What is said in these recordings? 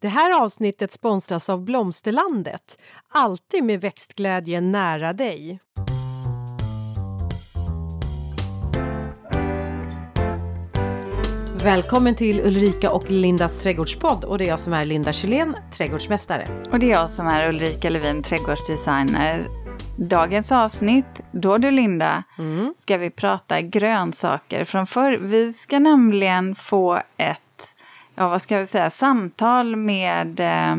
Det här avsnittet sponsras av Blomsterlandet. Alltid med växtglädje nära dig. Välkommen till Ulrika och Lindas trädgårdspodd och det är jag som är Linda Kylén, trädgårdsmästare. Och det är jag som är Ulrika Levin, trädgårdsdesigner. Dagens avsnitt, då du Linda, mm. ska vi prata grönsaker från förr. Vi ska nämligen få ett ja vad ska vi säga, samtal med eh,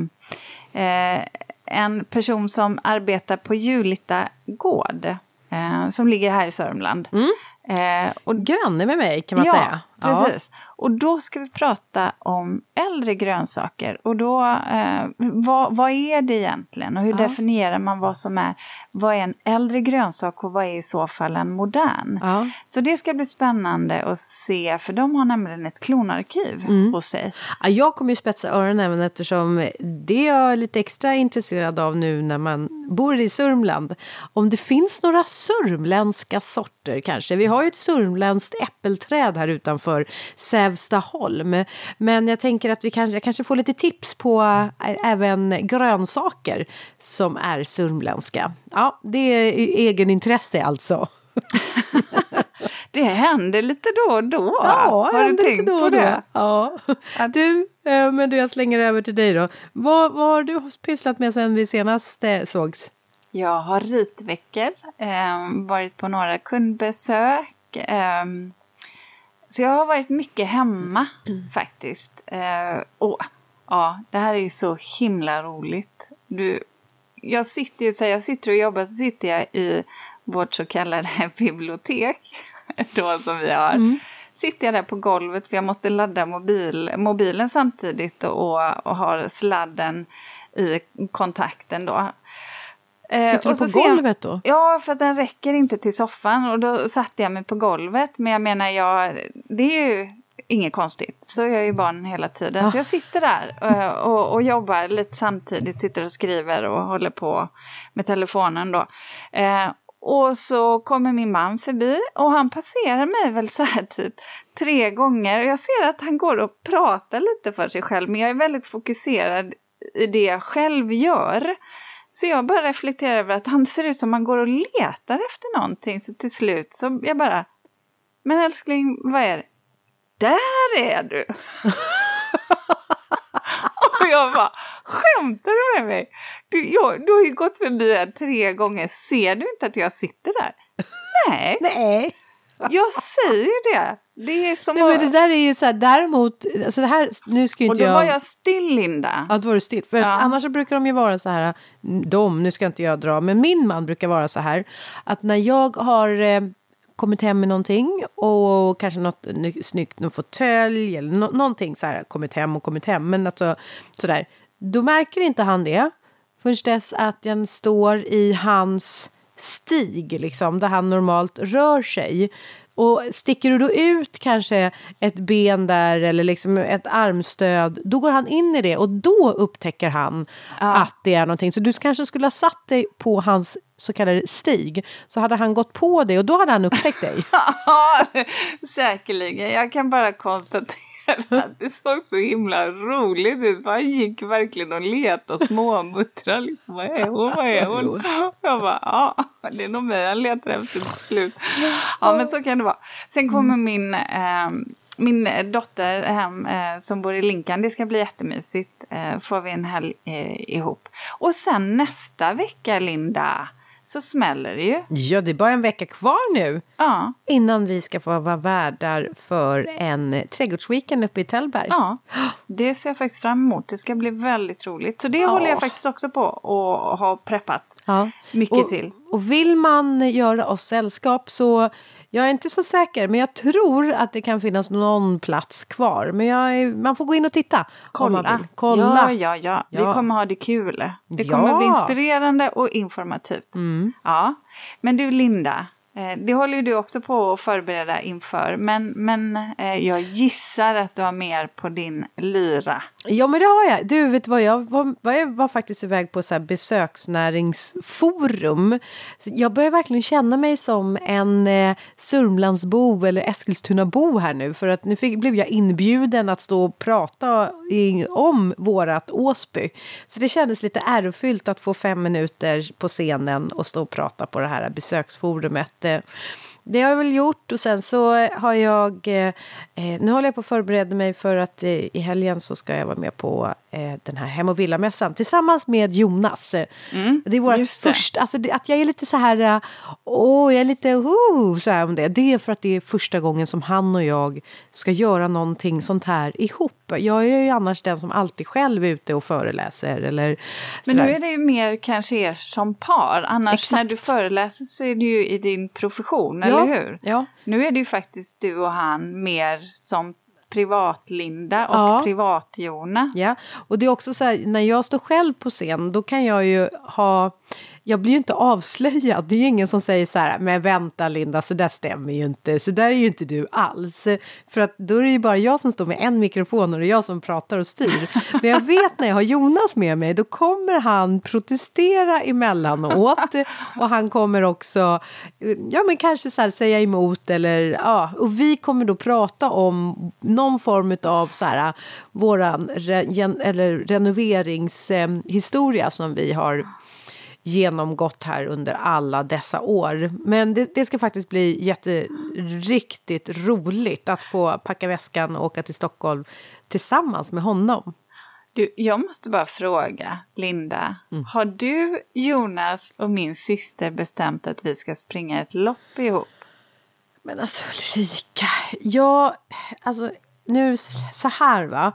eh, en person som arbetar på Julita gård. Eh, som ligger här i Sörmland. Mm. Eh, och, Granne med mig kan man ja, säga. Precis. Ja. Och då ska vi prata om äldre grönsaker. Och då, eh, vad, vad är det egentligen? Och hur ja. definierar man vad som är, vad är en äldre grönsak och vad är i så fall en modern? Ja. Så det ska bli spännande att se, för de har nämligen ett klonarkiv mm. hos sig. Ja, jag kommer ju spetsa öronen eftersom det är jag lite extra intresserad av nu när man bor i Sörmland. Om det finns några sörmländska sorter kanske. Vi har ju ett sörmländskt äppelträd här utanför Sävstaholm. Men jag tänker att vi kanske, jag kanske får lite tips på även grönsaker som är sörmländska. Ja, det är egenintresse alltså. det händer lite då och då. Ja, har du tänkt då på det? Ja. Du, men du, jag slänger över till dig då. Vad, vad har du pysslat med sen vi senast sågs? Jag har ritveckor, eh, varit på några kundbesök. Eh, så jag har varit mycket hemma mm. faktiskt. Eh, och ja, det här är ju så himla roligt. Du, jag sitter ju så här, jag sitter och jobbar så sitter jag i vårt så kallade bibliotek. Då som vi har. Mm. Sitter jag där på golvet för jag måste ladda mobil, mobilen samtidigt och, och har sladden i kontakten då. Eh, Sitter du på golvet då? Ja, för att den räcker inte till soffan och då satte jag mig på golvet. Men jag menar, jag, det är ju inget konstigt. Så gör ju barn hela tiden. Ja. Så jag sitter där och, eh, och, och, jobbar lite samtidigt, sitter och skriver och håller på med telefonen då. Eh, och så kommer min man förbi och han passerar mig väl så här typ tre gånger. Och jag ser att han går och pratar lite för sig själv men jag är väldigt fokuserad i det jag själv gör. Så jag bara reflekterar över att han ser ut som han går och letar efter någonting. Så till slut så jag bara, men älskling, vad är det? Där är du! och jag bara, skämtar du med mig? Du, jag, du har ju gått förbi här tre gånger, ser du inte att jag sitter där? Nej. Nej. Jag säger det. Det är som Nej, att... men det där är ju så här, däremot, alltså det här, nu ska inte jag... Och då var jag still Linda. Ja, då var du still. För ja. annars så brukar de ju vara så här, de, nu ska inte jag dra, men min man brukar vara så här, att när jag har eh, kommit hem med någonting och kanske något snyggt, någon fåtölj eller no någonting så här, kommit hem och kommit hem, men alltså sådär, då märker inte han det förrän dess att den står i hans stig, liksom, där han normalt rör sig. Och sticker du då ut kanske ett ben där eller liksom ett armstöd, då går han in i det och då upptäcker han ja. att det är någonting. Så du kanske skulle ha satt dig på hans så kallade stig, så hade han gått på det och då hade han upptäckt dig. ja, säkerligen. Jag kan bara konstatera det såg så himla roligt ut. Han gick verkligen och letade och småmuttrade. Liksom, vad är hon? Vad är hon? Jag bara, ja, det är nog mig han letar efter till slut. Ja, men så kan det vara. Sen kommer mm. min eh, min dotter hem eh, som bor i Linkan. Det ska bli jättemysigt. Eh, får vi en helg eh, ihop. Och sen nästa vecka, Linda, så smäller det ju. Ja, det är bara en vecka kvar nu. Ja. Innan vi ska få vara värdar för en trädgårdsweekend uppe i Tällberg. Ja, det ser jag faktiskt fram emot. Det ska bli väldigt roligt. Så det ja. håller jag faktiskt också på och har preppat ja. mycket och, till. Och vill man göra oss sällskap så jag är inte så säker, men jag tror att det kan finnas någon plats kvar. Men är, man får gå in och titta. Kolla. Kolla. Ja, ja, ja, Vi kommer ha det kul. Det kommer ja. bli inspirerande och informativt. Mm. Ja. Men du Linda, eh, det håller ju du också på att förbereda inför. Men, men eh, jag gissar att du har mer på din lyra Ja men det har jag. Du vet vad jag var, jag var faktiskt iväg på så här besöksnäringsforum. Jag börjar verkligen känna mig som en eh, Sörmlandsbo eller Eskilstunabo här nu. För att nu fick, blev jag inbjuden att stå och prata i, om vårat Åsby. Så det kändes lite ärofyllt att få fem minuter på scenen och stå och prata på det här besöksforumet. Eh, det har jag väl gjort. Och sen så har jag... Eh, eh, nu håller jag på att förbereda mig för att eh, i helgen så ska jag vara med på den här Hem och villamässan tillsammans med Jonas. Mm, det är vårt första... Alltså det, att jag är lite så här... Eh, åh, jag är lite... Oh, så här om det. Det är för att det är första gången som han och jag ska göra någonting sånt här ihop. Jag är ju annars den som alltid själv är ute och föreläser eller... Men nu är det ju mer kanske er som par. Annars Exakt. när du föreläser så är det ju i din profession, ja, eller hur? Ja. Nu är det ju faktiskt du och han mer som privat-Linda och ja. privat-Jonas. Ja, och det är också så här, när jag står själv på scen då kan jag ju ha jag blir ju inte avslöjad. Det är ju ingen som säger så här, men vänta Linda, så där stämmer ju inte, så där är ju inte du alls. För att då är det ju bara jag som står med en mikrofon och det är jag som pratar och styr. Men jag vet när jag har Jonas med mig, då kommer han protestera emellanåt och han kommer också, ja men kanske så här, säga emot eller ja, och vi kommer då prata om någon form av så här, våran re, gen, eller renoveringshistoria eh, som vi har genomgått här under alla dessa år. Men det, det ska faktiskt bli jätteriktigt roligt att få packa väskan och åka till Stockholm tillsammans med honom. Du, jag måste bara fråga, Linda. Mm. Har du, Jonas och min syster bestämt att vi ska springa ett lopp ihop? Men alltså Ulrika, jag... Alltså, nu så här va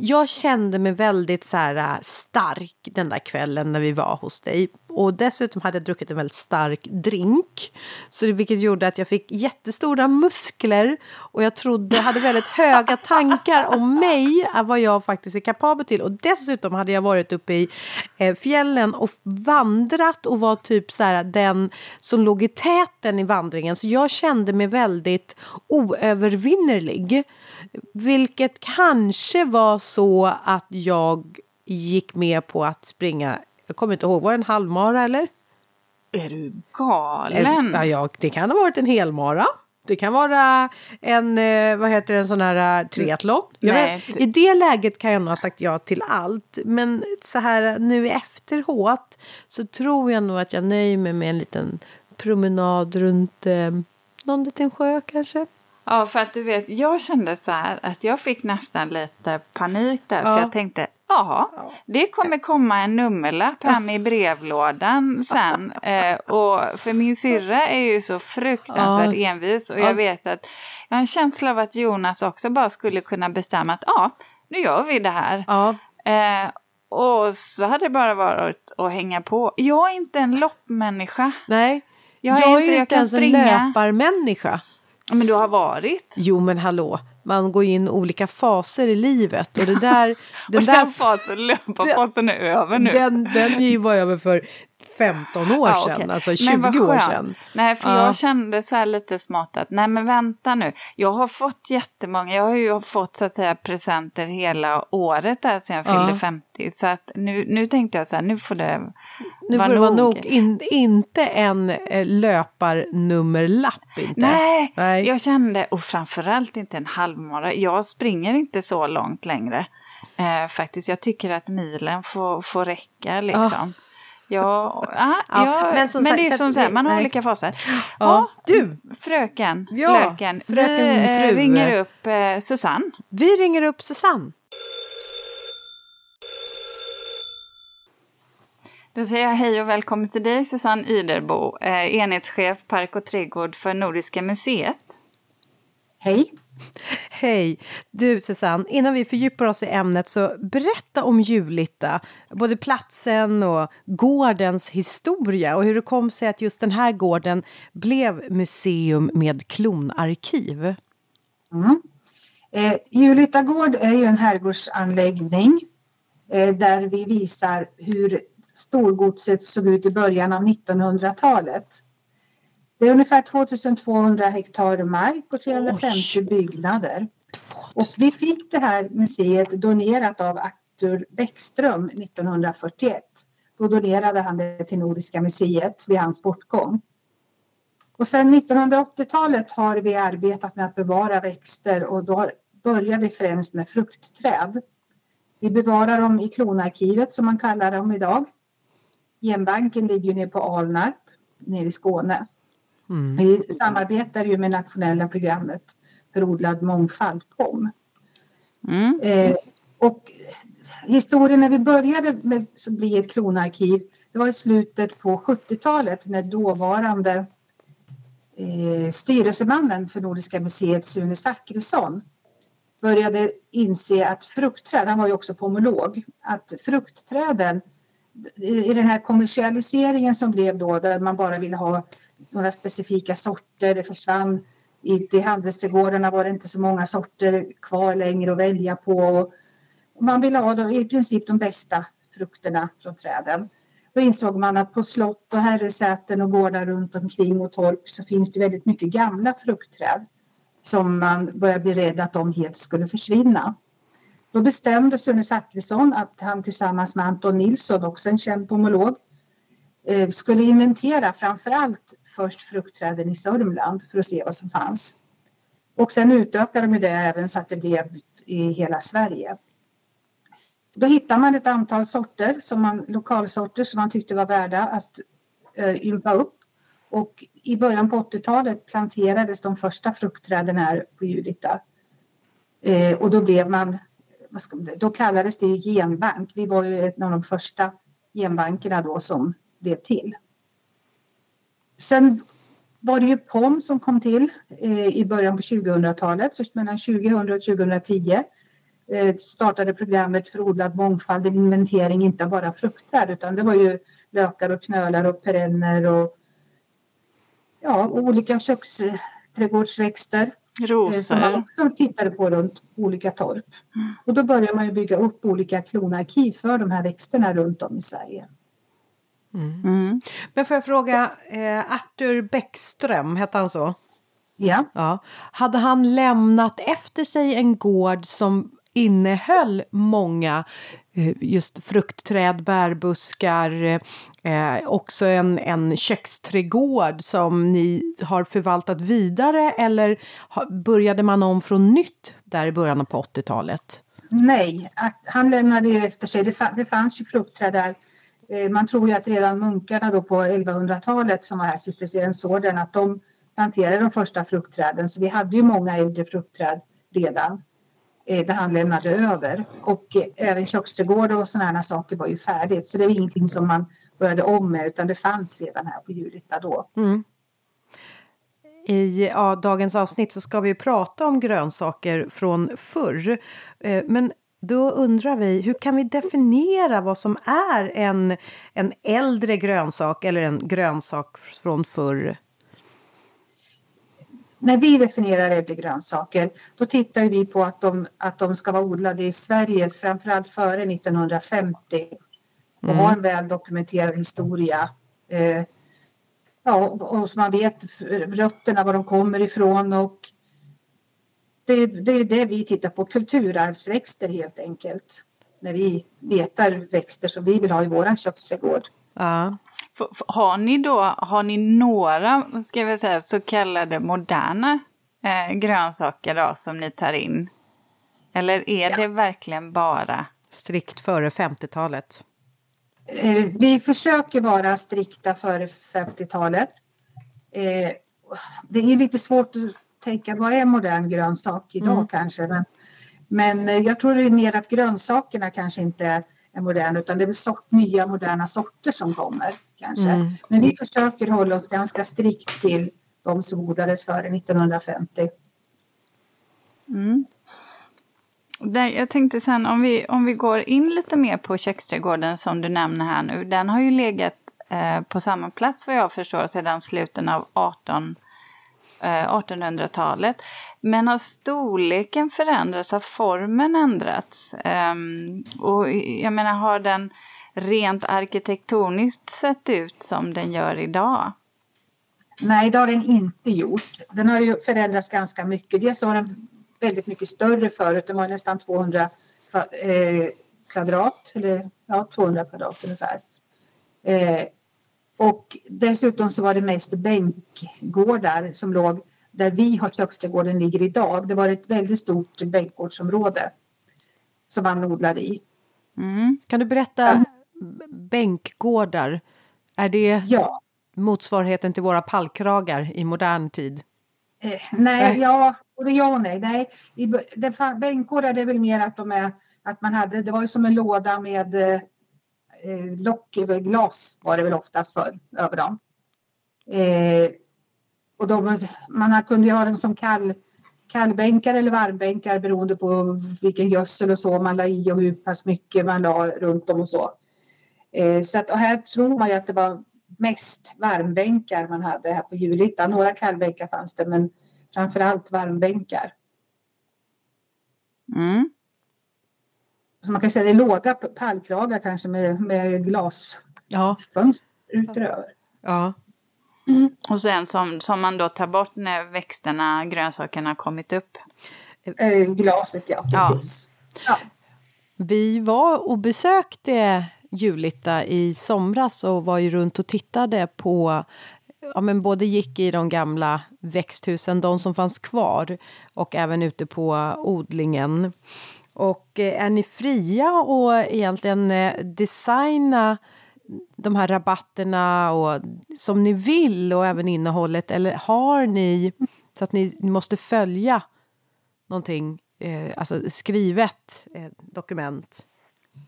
jag kände mig väldigt så här, äh, stark den där kvällen när vi var hos dig. Och dessutom hade jag druckit en väldigt stark drink. Så det, vilket gjorde att jag fick jättestora muskler. Och jag trodde, hade väldigt höga tankar om mig. Vad jag faktiskt är kapabel till. Och dessutom hade jag varit uppe i eh, fjällen och vandrat. Och var typ så här, den som låg i täten i vandringen. Så jag kände mig väldigt oövervinnerlig. Vilket kanske var så att jag gick med på att springa, jag kommer inte ihåg, var det en halvmara eller? Är du galen? Ja, ja, det kan ha varit en helmara. Det kan vara en, eh, vad heter det, en sån här eh, triathlon. Nej. Vet, I det läget kan jag nog ha sagt ja till allt. Men så här nu efteråt så tror jag nog att jag nöjer mig med en liten promenad runt eh, någon liten sjö kanske. Ja, för att du vet, jag kände så här att jag fick nästan lite panik där. Ja. För jag tänkte, ja, det kommer komma en nummerlapp hem i brevlådan sen. Eh, och för min syrra är ju så fruktansvärt ja. envis. Och jag vet att jag har en känsla av att Jonas också bara skulle kunna bestämma att ja, nu gör vi det här. Eh, och så hade det bara varit att hänga på. Jag är inte en loppmänniska. Nej, jag, jag är inte, inte ens en löparmänniska. Men du har varit? Jo men hallå, man går in olika faser i livet och det där... Den, och den fasen, löparfasen är över nu. Den, den var över för 15 år ja, sedan, okay. alltså 20 år sedan. Nej, för ja. jag kände så här lite smått att nej men vänta nu, jag har fått jättemånga, jag har ju fått så att säga presenter hela året där sedan jag fyllde 50. Så att nu, nu tänkte jag så här, nu får det nu får det vara nog. In, inte en eh, löparnummerlapp inte. Nej, nej, jag kände, och framförallt inte en halvmara. Jag springer inte så långt längre. Eh, faktiskt, jag tycker att milen får, får räcka liksom. Ja. Ja, aha, ja, men, som men sagt, det är som så här, man har nej. olika faser. Ja, ja, du! Fröken, ja, löken. Fröken vi eh, fru. ringer upp eh, Susanne. Vi ringer upp Susanne. Då säger jag hej och välkommen till dig Susanne Yderbo, eh, enhetschef Park och trädgård för Nordiska museet. Hej! Hej! Du Susanne, innan vi fördjupar oss i ämnet så berätta om Julita, både platsen och gårdens historia och hur det kom sig att just den här gården blev museum med klonarkiv. Mm. Eh, Julita gård är ju en herrgårdsanläggning eh, där vi visar hur storgodset såg ut i början av 1900-talet. Det är ungefär 2200 hektar mark och 350 Oj. byggnader. Och vi fick det här museet donerat av Artur Bäckström 1941. Då donerade han det till Nordiska museet vid hans bortgång. Och sedan 1980-talet har vi arbetat med att bevara växter och då börjar vi främst med fruktträd. Vi bevarar dem i klonarkivet som man kallar dem idag. Genbanken ligger nere på Alnarp nere i Skåne. Mm. Vi samarbetar ju med nationella programmet för odlad mångfald, POM. Mm. Eh, och historien när vi började med att bli ett klonarkiv, det var i slutet på 70-talet när dåvarande eh, styrelsemannen för Nordiska museet, Sune Zackrisson, började inse att fruktträd, han var ju också pomolog, att fruktträden i den här kommersialiseringen som blev då där man bara ville ha några specifika sorter, det försvann i handelsträdgårdarna var det inte så många sorter kvar längre att välja på. Och man ville ha då, i princip de bästa frukterna från träden. Då insåg man att på slott och herresäten och gårdar runt omkring och torp så finns det väldigt mycket gamla fruktträd som man började bli rädd att de helt skulle försvinna. Då bestämde Sune Zachrisson att han tillsammans med Anton Nilsson, också en känd pomolog, eh, skulle inventera framför allt först fruktträden i Sörmland för att se vad som fanns. Och sen utökade de det även så att det blev i hela Sverige. Då hittade man ett antal sorter, som man, lokalsorter som man tyckte var värda att eh, ympa upp. Och i början på 80-talet planterades de första fruktträden här på Julita. Eh, och då blev man, då kallades det ju genbank. Vi var ju en av de första genbankerna då som blev till. Sen var det ju POM som kom till eh, i början på 2000-talet, så mellan 2000 och 2010 eh, startade programmet för odlad mångfald, en inventering inte bara fruktträd utan det var ju lökar och knölar och perenner och ja, olika köksträdgårdsväxter. Rosor. Eh, som man också tittade på runt olika torp. Mm. Och då började man ju bygga upp olika klonarkiv för de här växterna runt om i Sverige. Mm. Mm. Men får jag fråga, eh, Artur Bäckström, hette han så? Ja. ja. Hade han lämnat efter sig en gård som innehöll många Eh, just fruktträd, bärbuskar, eh, också en, en köksträdgård som ni har förvaltat vidare eller började man om från nytt där i början på 80-talet? Nej, han lämnade ju efter sig, det, fanns ju fruktträd där. Eh, man tror ju att redan munkarna då på 1100-talet som var här cisterciensorden att de planterade de första fruktträden. Så vi hade ju många äldre fruktträd redan. Eh, där han lämnade över. Och eh, även köksträdgård och sådana saker var ju färdigt så det var ingenting som man började om med utan det fanns redan här på Julita då. Mm. I ja, dagens avsnitt så ska vi prata om grönsaker från förr. Eh, men då undrar vi, hur kan vi definiera vad som är en, en äldre grönsak eller en grönsak från förr? När vi definierar äldre grönsaker, då tittar vi på att de, att de ska vara odlade i Sverige framförallt före 1950 och mm. ha en väl dokumenterad historia. Eh, ja, och så man vet rötterna, var de kommer ifrån och det, det är det vi tittar på, kulturarvsväxter helt enkelt. När vi letar växter som vi vill ha i vår köksträdgård. Ja. Har ni då, har ni några, ska vi säga, så kallade moderna eh, grönsaker då, som ni tar in? Eller är ja. det verkligen bara? Strikt före 50-talet. Eh, vi försöker vara strikta före 50-talet. Eh, det är lite svårt att tänka vad är modern grönsak idag mm. kanske. Men, men eh, jag tror det är mer att grönsakerna kanske inte är moderna utan det är sort, nya moderna sorter som kommer kanske. Mm. Men vi försöker hålla oss ganska strikt till de som odlades före 1950. Mm. Jag tänkte sen om vi, om vi går in lite mer på köksträdgården som du nämner här nu. Den har ju legat eh, på samma plats vad jag förstår sedan slutet av 18 Eh, 1800-talet. Men har storleken förändrats? Har formen ändrats? Um, och jag menar, har den rent arkitektoniskt sett ut som den gör idag? Nej, det har den inte gjort. Den har ju förändrats ganska mycket. Dels har den väldigt mycket större förut. Den var nästan 200 eh, kvadrat, eller ja, 200 kvadrat ungefär. Eh, Eh, och dessutom så var det mest bänkgårdar som låg där vi har köksträdgården ligger idag. Det var ett väldigt stort bänkgårdsområde som man odlade i. Mm. Kan du berätta, bänkgårdar, är det ja. motsvarigheten till våra pallkragar i modern tid? Eh, nej, ja, både ja och nej. nej. I, det, bänkgårdar det är väl mer att de är att man hade, det var ju som en låda med eh, lock glas var det väl oftast för över dem. Eh, och de, man kunde ju ha dem som kall, kallbänkar eller varmbänkar beroende på vilken gödsel och så man la i och hur pass mycket man la runt dem och så. Eh, så att, och här tror man ju att det var mest varmbänkar man hade här på Julita. Några kallbänkar fanns det men framför allt varmbänkar. Mm. Så man kan säga det är låga pallkragar kanske med, med glasfönster ja. utöver. Ja. Mm. Och sen som, som man då tar bort när växterna, grönsakerna kommit upp. Eh, glaset, ja precis. Ja. ja. Vi var och besökte Julita i somras och var ju runt och tittade på ja, men både gick i de gamla växthusen, de som fanns kvar, och även ute på odlingen. Och eh, är ni fria att egentligen eh, designa de här rabatterna och, som ni vill och även innehållet eller har ni så att ni måste följa någonting, eh, alltså skrivet eh, dokument?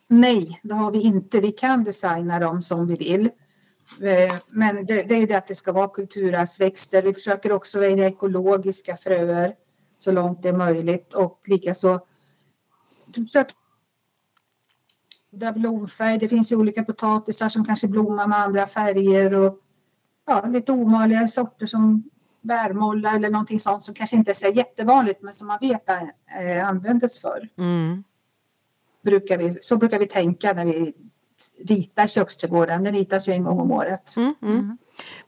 Nej, det har vi inte. Vi kan designa dem som vi vill. Eh, men det, det är ju det att det ska vara kulturarvsväxter. Vi försöker också välja ekologiska fröer så långt det är möjligt och likaså försöker blomfärg. Det finns ju olika potatisar som kanske blommar med andra färger och ja, lite ovanliga sorter som bärmolla eller någonting sånt som kanske inte är så jättevanligt men som man vet äh, användes för. Mm. Brukar vi, så brukar vi tänka när vi ritar köksträdgården. Den ritas ju en gång om året. Mm, mm. mm.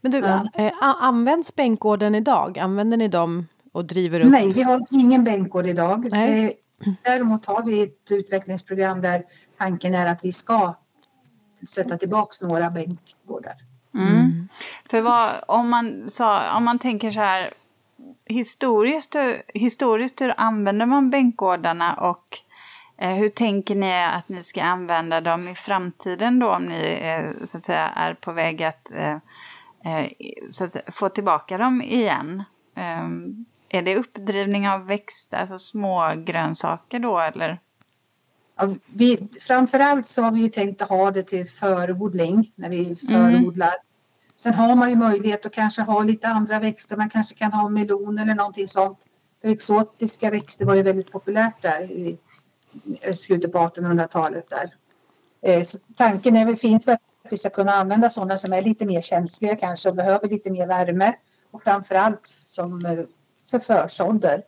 Men du, ja. äh, används bänkgården idag? Använder ni dem och driver upp? Nej, vi har ingen bänkgård idag. Nej. Däremot har vi ett utvecklingsprogram där tanken är att vi ska sätta tillbaks några bänkgårdar. Mm. Mm. För vad, om, man, så, om man tänker så här historiskt, historiskt hur använder man bänkgårdarna och eh, hur tänker ni att ni ska använda dem i framtiden då om ni eh, så att säga är på väg att, eh, eh så att få tillbaka dem igen? Är det uppdrivning av växter, alltså små grönsaker då eller? Ja, vi, framförallt så har vi tänkt att ha det till förodling när vi förodlar. Mm. Sen har man ju möjlighet att kanske ha lite andra växter. Man kanske kan ha melon eller någonting sånt. Exotiska växter var ju väldigt populärt där i slutet på 1800-talet. Där. Eh, så tanken är, finns väl att vi ska kunna använda sådana som är lite mer känsliga kanske och behöver lite mer värme. Och framförallt som eh, för försådder.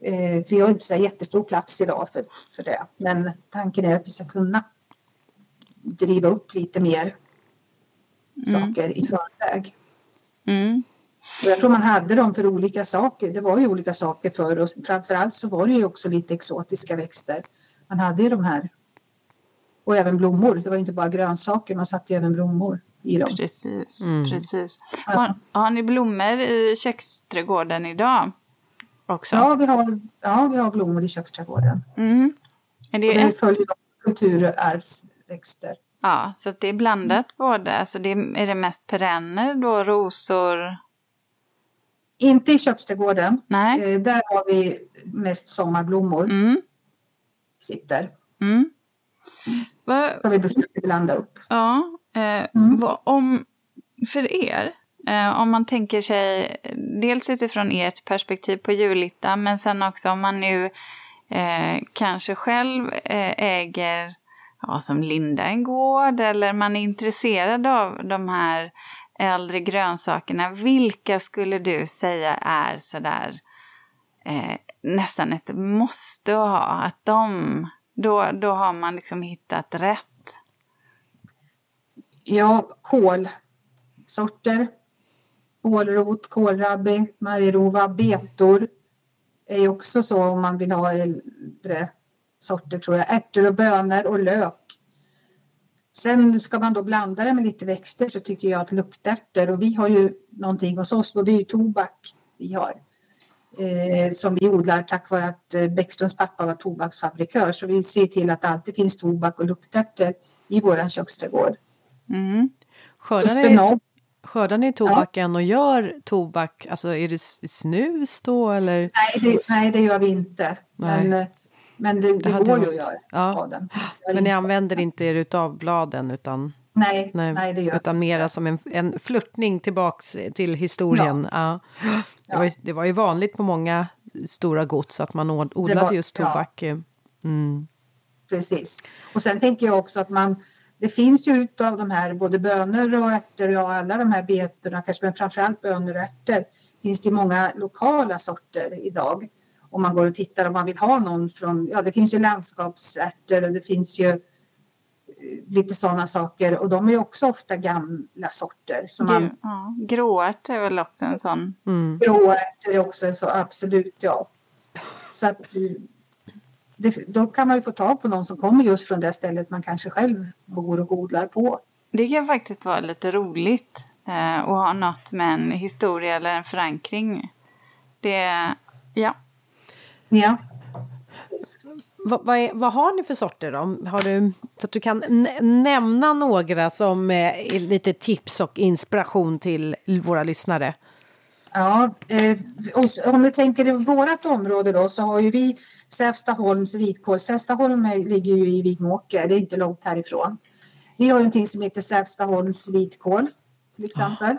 Eh, vi har inte så jättestor plats idag för, för det. Men tanken är att vi ska kunna driva upp lite mer mm. saker i förväg. Mm. Och jag tror man hade dem för olika saker. Det var ju olika saker för oss. Framförallt så var det ju också lite exotiska växter. Man hade ju de här. Och även blommor. Det var inte bara grönsaker, man satte ju även blommor i dem. Precis, mm. precis. Har, har ni blommor i köksträdgården idag? Också? Ja, vi har, ja, vi har blommor i köksträdgården. Mm. Är det, och det följer kulturarvsväxter. Ja, så det är blandat mm. både, alltså det är, det mest perenner då, rosor? Inte i köksträdgården. Nej. Eh, där har vi mest sommarblommor. Mm. Sitter. Mm. Va? Som vi försöker blanda upp. Ja, mm. vad, om, för er, eh, om man tänker sig dels utifrån ert perspektiv på Julita men sen också om man nu eh, kanske själv eh, äger, ja, som Linda, en gård eller man är intresserad av de här äldre grönsakerna. Vilka skulle du säga är sådär eh, nästan ett måste att ha? Att de, då, då har man liksom hittat rätt Ja, kålsorter. Kålrot, kålrabbi, majrova, betor. är ju också så om man vill ha äldre sorter tror jag. Ärtor och bönor och lök. Sen ska man då blanda det med lite växter så tycker jag att luktärtor och vi har ju någonting hos oss och det är ju tobak vi har. Eh, som vi odlar tack vare att eh, Bäckströms pappa var tobaksfabrikör så vi ser till att det alltid finns tobak och luktärtor i våran köksträdgård. Mm. Skördar ni, skördar ni tobaken och gör tobak, alltså är det snus då eller? nej, det, nej det gör vi inte. Nej. Men, eh, men det, det hade går ju att göra Ja. av den. Men ni inte. använder inte er utav bladen utan, nej, nej, nej, det gör utan mera som en, en flörtning tillbaks till historien. Ja. Det, var ju, det var ju vanligt på många stora gods att man od- odlade var- just ja. tobak. Mm. Precis. Och sen tänker jag också att man det finns ju utav de här både bönor och ärtor, ja alla de här betorna kanske men framförallt bönor och ärtor finns det ju många lokala sorter idag. Om man går och tittar om man vill ha någon från, ja det finns ju landskapsärtor och det finns ju eh, lite sådana saker och de är också ofta gamla sorter. Så man, ja. Gråärt är väl också en sån. Mm. Gråärtor är också så absolut ja. Så att det, då kan man ju få tag på någon som kommer just från det stället man kanske själv bor och odlar på. Det kan faktiskt vara lite roligt eh, att ha något med en historia eller en förankring. Det, ja. Ja. Vad, vad, är, vad har ni för sorter då? Har du, så att du kan nämna några som eh, är lite tips och inspiration till våra lyssnare. Ja, eh, och om vi tänker i vårt område då så har ju vi Säfstaholms vitkål. Säfstaholm ligger ju i Vingåker, det är inte långt härifrån. Vi har ju någonting som heter Säfstaholms vitkål till exempel.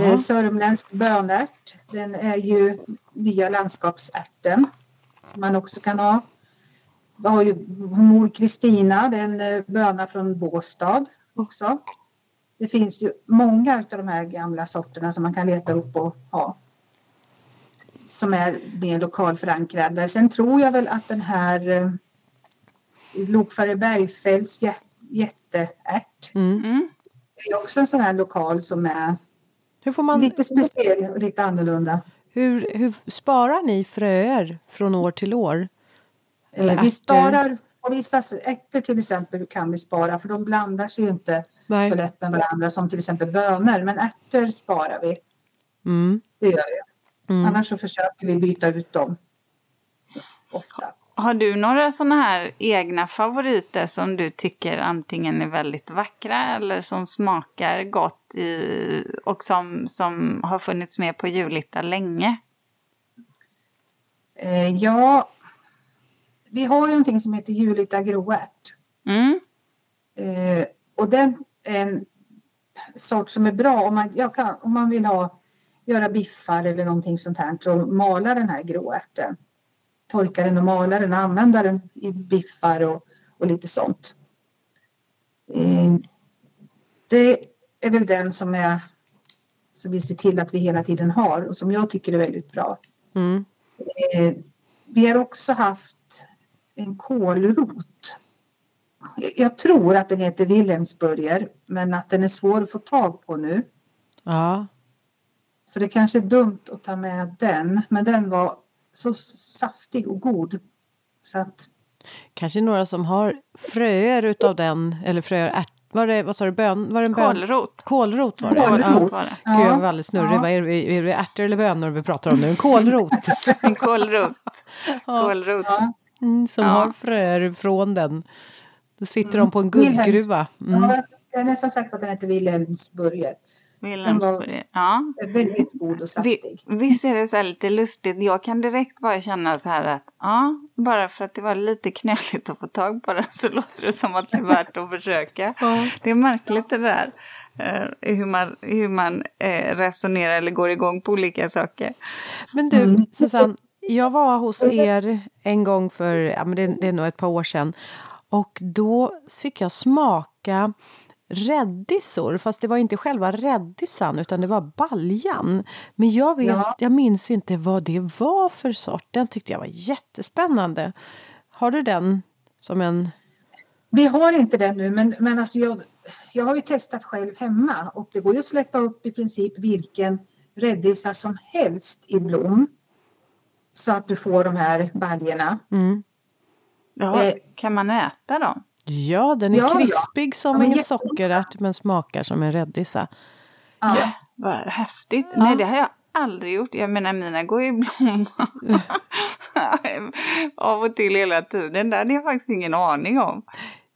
Eh, Sörmländsk bönärt, den är ju nya landskapsärten som man också kan ha. Vi har ju mor Kristina, den eh, böna från Båstad också. Det finns ju många av de här gamla sorterna som man kan leta upp och ha. Som är mer lokalförankrade. Sen tror jag väl att den här eh, Lokfärre Bergfeldts jä- jätteärt Mm. Mm. är också en sån här lokal som är Hur, får man, lite speciell och lite annorlunda. hur, hur sparar ni fröer från år till år? Eller Eh, vi sparar, och vissa ärtor till exempel kan vi spara för de blandar sig ju inte Nej. så lätt med varandra som till exempel bönor. Men ärtor sparar vi, Mm. det gör vi. Mm. Annars så försöker vi byta ut dem så, ofta. Har du några sådana här egna favoriter som du tycker antingen är väldigt vackra eller som smakar gott i, och som, som har funnits med på julita länge? Eh, ja, vi har ju någonting som heter Julita gråärt. Mm. Eh, och den är en sort som är bra om man, kan, om man vill ha, göra biffar eller någonting sånt här. Så mala den här gråärten. Torka den och mala den och använda den i biffar och, och lite sånt. Eh, det är väl den som är som vi ser till att vi hela tiden har och som jag tycker är väldigt bra. Mm. Eh, vi har också haft en kålrot. Jag tror att den heter Wilhelmsburger men att den är svår att få tag på nu. Ja. Så det kanske är dumt att ta med den. Men den var så saftig och god. Så att, Kanske några som har fröer utav den, eller fröer, ärt, var det, vad sa du, bön? Var det en bön? Kålrot. Kålrot var det. Kålrot. Ja. var det. Gud, jag var alldeles snurrig. Ja. Vad Är, det, är det ärtor eller bönor vi pratar om nu? En kålrot. En kålrot. Kålrot. ja, Mm, som Ja. har fröer från den. Då sitter Mm. de på en Wilhelms- guldgruva. Mm. ja, jag är nästan säker på att den heter Wilhelmsburger. Wilhelmsburg. Ja. Den är Väldigt god och Vi, saftig. visst är det så här lite lustigt. Jag kan direkt bara känna så här att ja, bara för att det var lite knöligt att få tag på den så låter det som att det är värt att försöka. Det är märkligt det där. eh, hur man, hur man eh, resonerar eller går igång på olika saker. Men du, Mm. Susanne, jag var hos er en gång för, ja men det, det är nog ett par år sedan. Och då fick jag smaka räddisor, fast det var inte själva räddisan utan det var baljan. Men jag, vet, Ja. jag minns inte vad det var för sort. Den tyckte jag var jättespännande. Har du den som en... Vi har inte den nu men, men alltså jag, jag har ju testat själv hemma och det går ju att släppa upp i princip vilken räddisa som helst i blom. Så att du får de här baljorna. Mm. Ja, Eh. kan man äta dem? Ja, den är Ja, ja. krispig som Ja, en sockerärt men smakar som en räddisa. Ja. Vad häftigt. Ja. Nej, det har jag aldrig gjort. Jag menar, mina går ju blomma. Av och till hela tiden. Det hade jag faktiskt ingen aning om.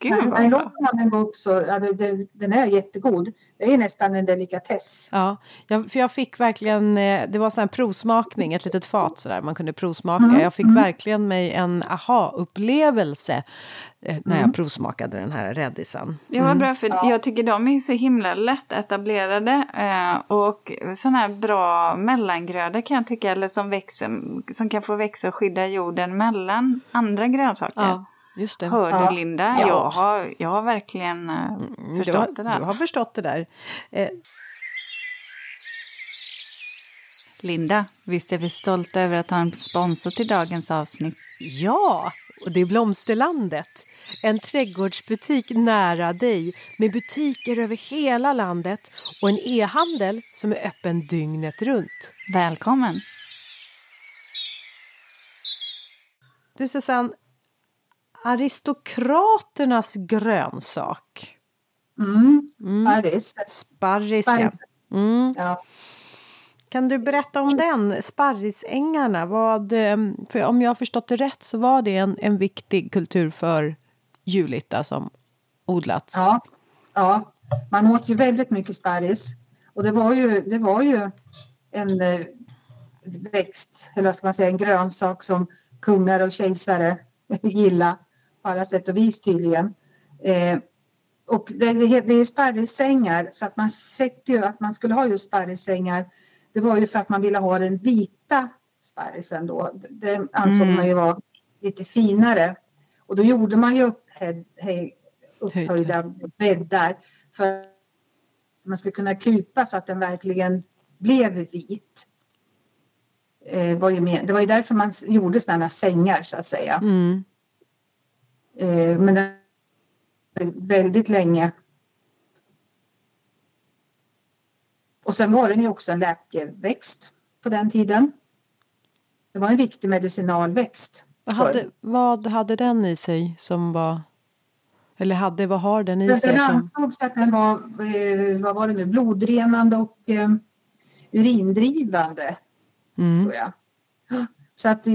Gud men låter man den gå upp så, ja, det, det, den är jättegod. Det är nästan en delikatess. Ja, jag, för jag fick verkligen, eh, det var en provsmakning, ett litet fat sådär man kunde provsmaka. Mm, Jag fick verkligen mig en aha-upplevelse eh, när Mm. jag provsmakade den här räddisen. Det var bra för Ja. jag tycker de är så himla lätt etablerade eh, och sådana här bra mellangrödor kan jag tycka, eller som, växer, som kan få växa och skydda jorden mellan andra grönsaker. Ja, just det. Hör Ja. du Linda? Ja. Jag, har, jag har verkligen eh, Mm, förstått har, det där. Du har förstått det där. Eh, Linda, visst är vi stolta över att ha en sponsor till dagens avsnitt? ja, och det är Blomsterlandet. En trädgårdsbutik nära dig med butiker över hela landet och en e-handel som är öppen dygnet runt. Välkommen! Du Susanne, aristokraternas grönsak. Mm. Mm. Sparris. Sparris, ja. Sparris. Mm. Ja. Kan du berätta om den? Sparrisängarna, vad, eh, för om jag har förstått det rätt så var det en, en viktig kultur för Julita som odlats. Ja. ja, man åt ju väldigt mycket sparris. Och det var ju, det var ju en eh, växt, eller vad ska man säga, en grönsak som kungar och kejsare gillar på alla sätt och vis tydligen. Eh, och det, det, det är sparrissängar så att man sätter ju att man skulle ha just sparrissängar. Det var ju för att man ville ha den vita sparrisen då. Den ansåg Mm. man ju var lite finare. Och då gjorde man ju upphöj, upphöjda bäddar för att man skulle kunna kupa så att den verkligen blev vit. Eh, var ju med, det var ju därför man gjorde sådana sängar så att säga. Mm. Eh, men det väldigt länge. Och sen var den ju också en läkeväxt på den tiden. Det var en viktig medicinalväxt. Vad, hade, vad hade den i sig som var... Eller hade, vad har den i Den, sig? den Som, ansågs att den var, eh, vad var det nu, blodrenande och eh, urindrivande mm. tror jag. Så att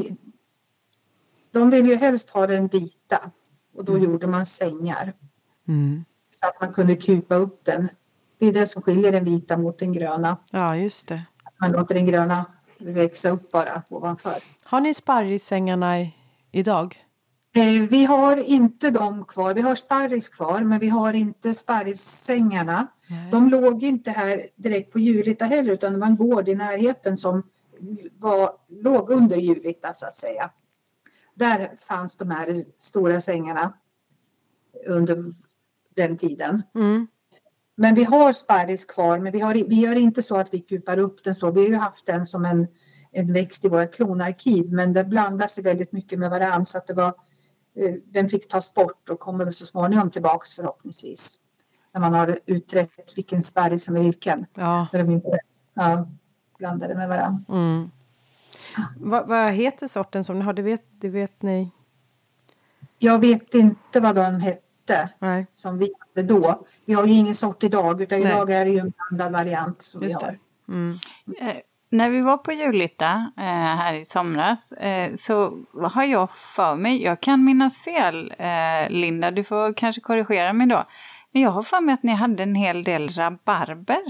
de vill ju helst ha den vita och då gjorde man sängar Mm. så att man kunde kupa upp den. Det är det som skiljer den vita mot den gröna. Ja, just det. Man låter den gröna växa upp bara ovanför. Har ni sparrissängarna i, idag? Eh, vi har inte dem kvar. Vi har sparris kvar men vi har inte sparrissängarna. Nej. De låg inte här direkt på Julita heller utan det var en gård i närheten som var, låg under Julita så att säga. Där fanns de här stora sängarna under den tiden. Mm. Men vi har sparris kvar men vi, har, vi gör inte så att vi kupar upp den så. Vi har ju haft den som en, en växt i våra klonarkiv men det blandar sig väldigt mycket med varandra så att det var, eh, den fick tas bort och kommer så småningom tillbaks förhoppningsvis. När man har utrett vilken sparris som är vilken. Ja. För de inte ja, blandade med varandra. Mm. Vad, vad heter sorten som ni har? Det vet, det vet ni? Jag vet inte vad den hette Nej, som vi hade då. Vi har ju ingen sort idag utan Nej. idag är det ju en blandad variant som just vi har. det. Mm. Eh, när vi var på Julita eh, här i somras eh, så har jag för mig, jag kan minnas fel eh, Linda, du får kanske korrigera mig då. Men jag har för mig att ni hade en hel del rabarber.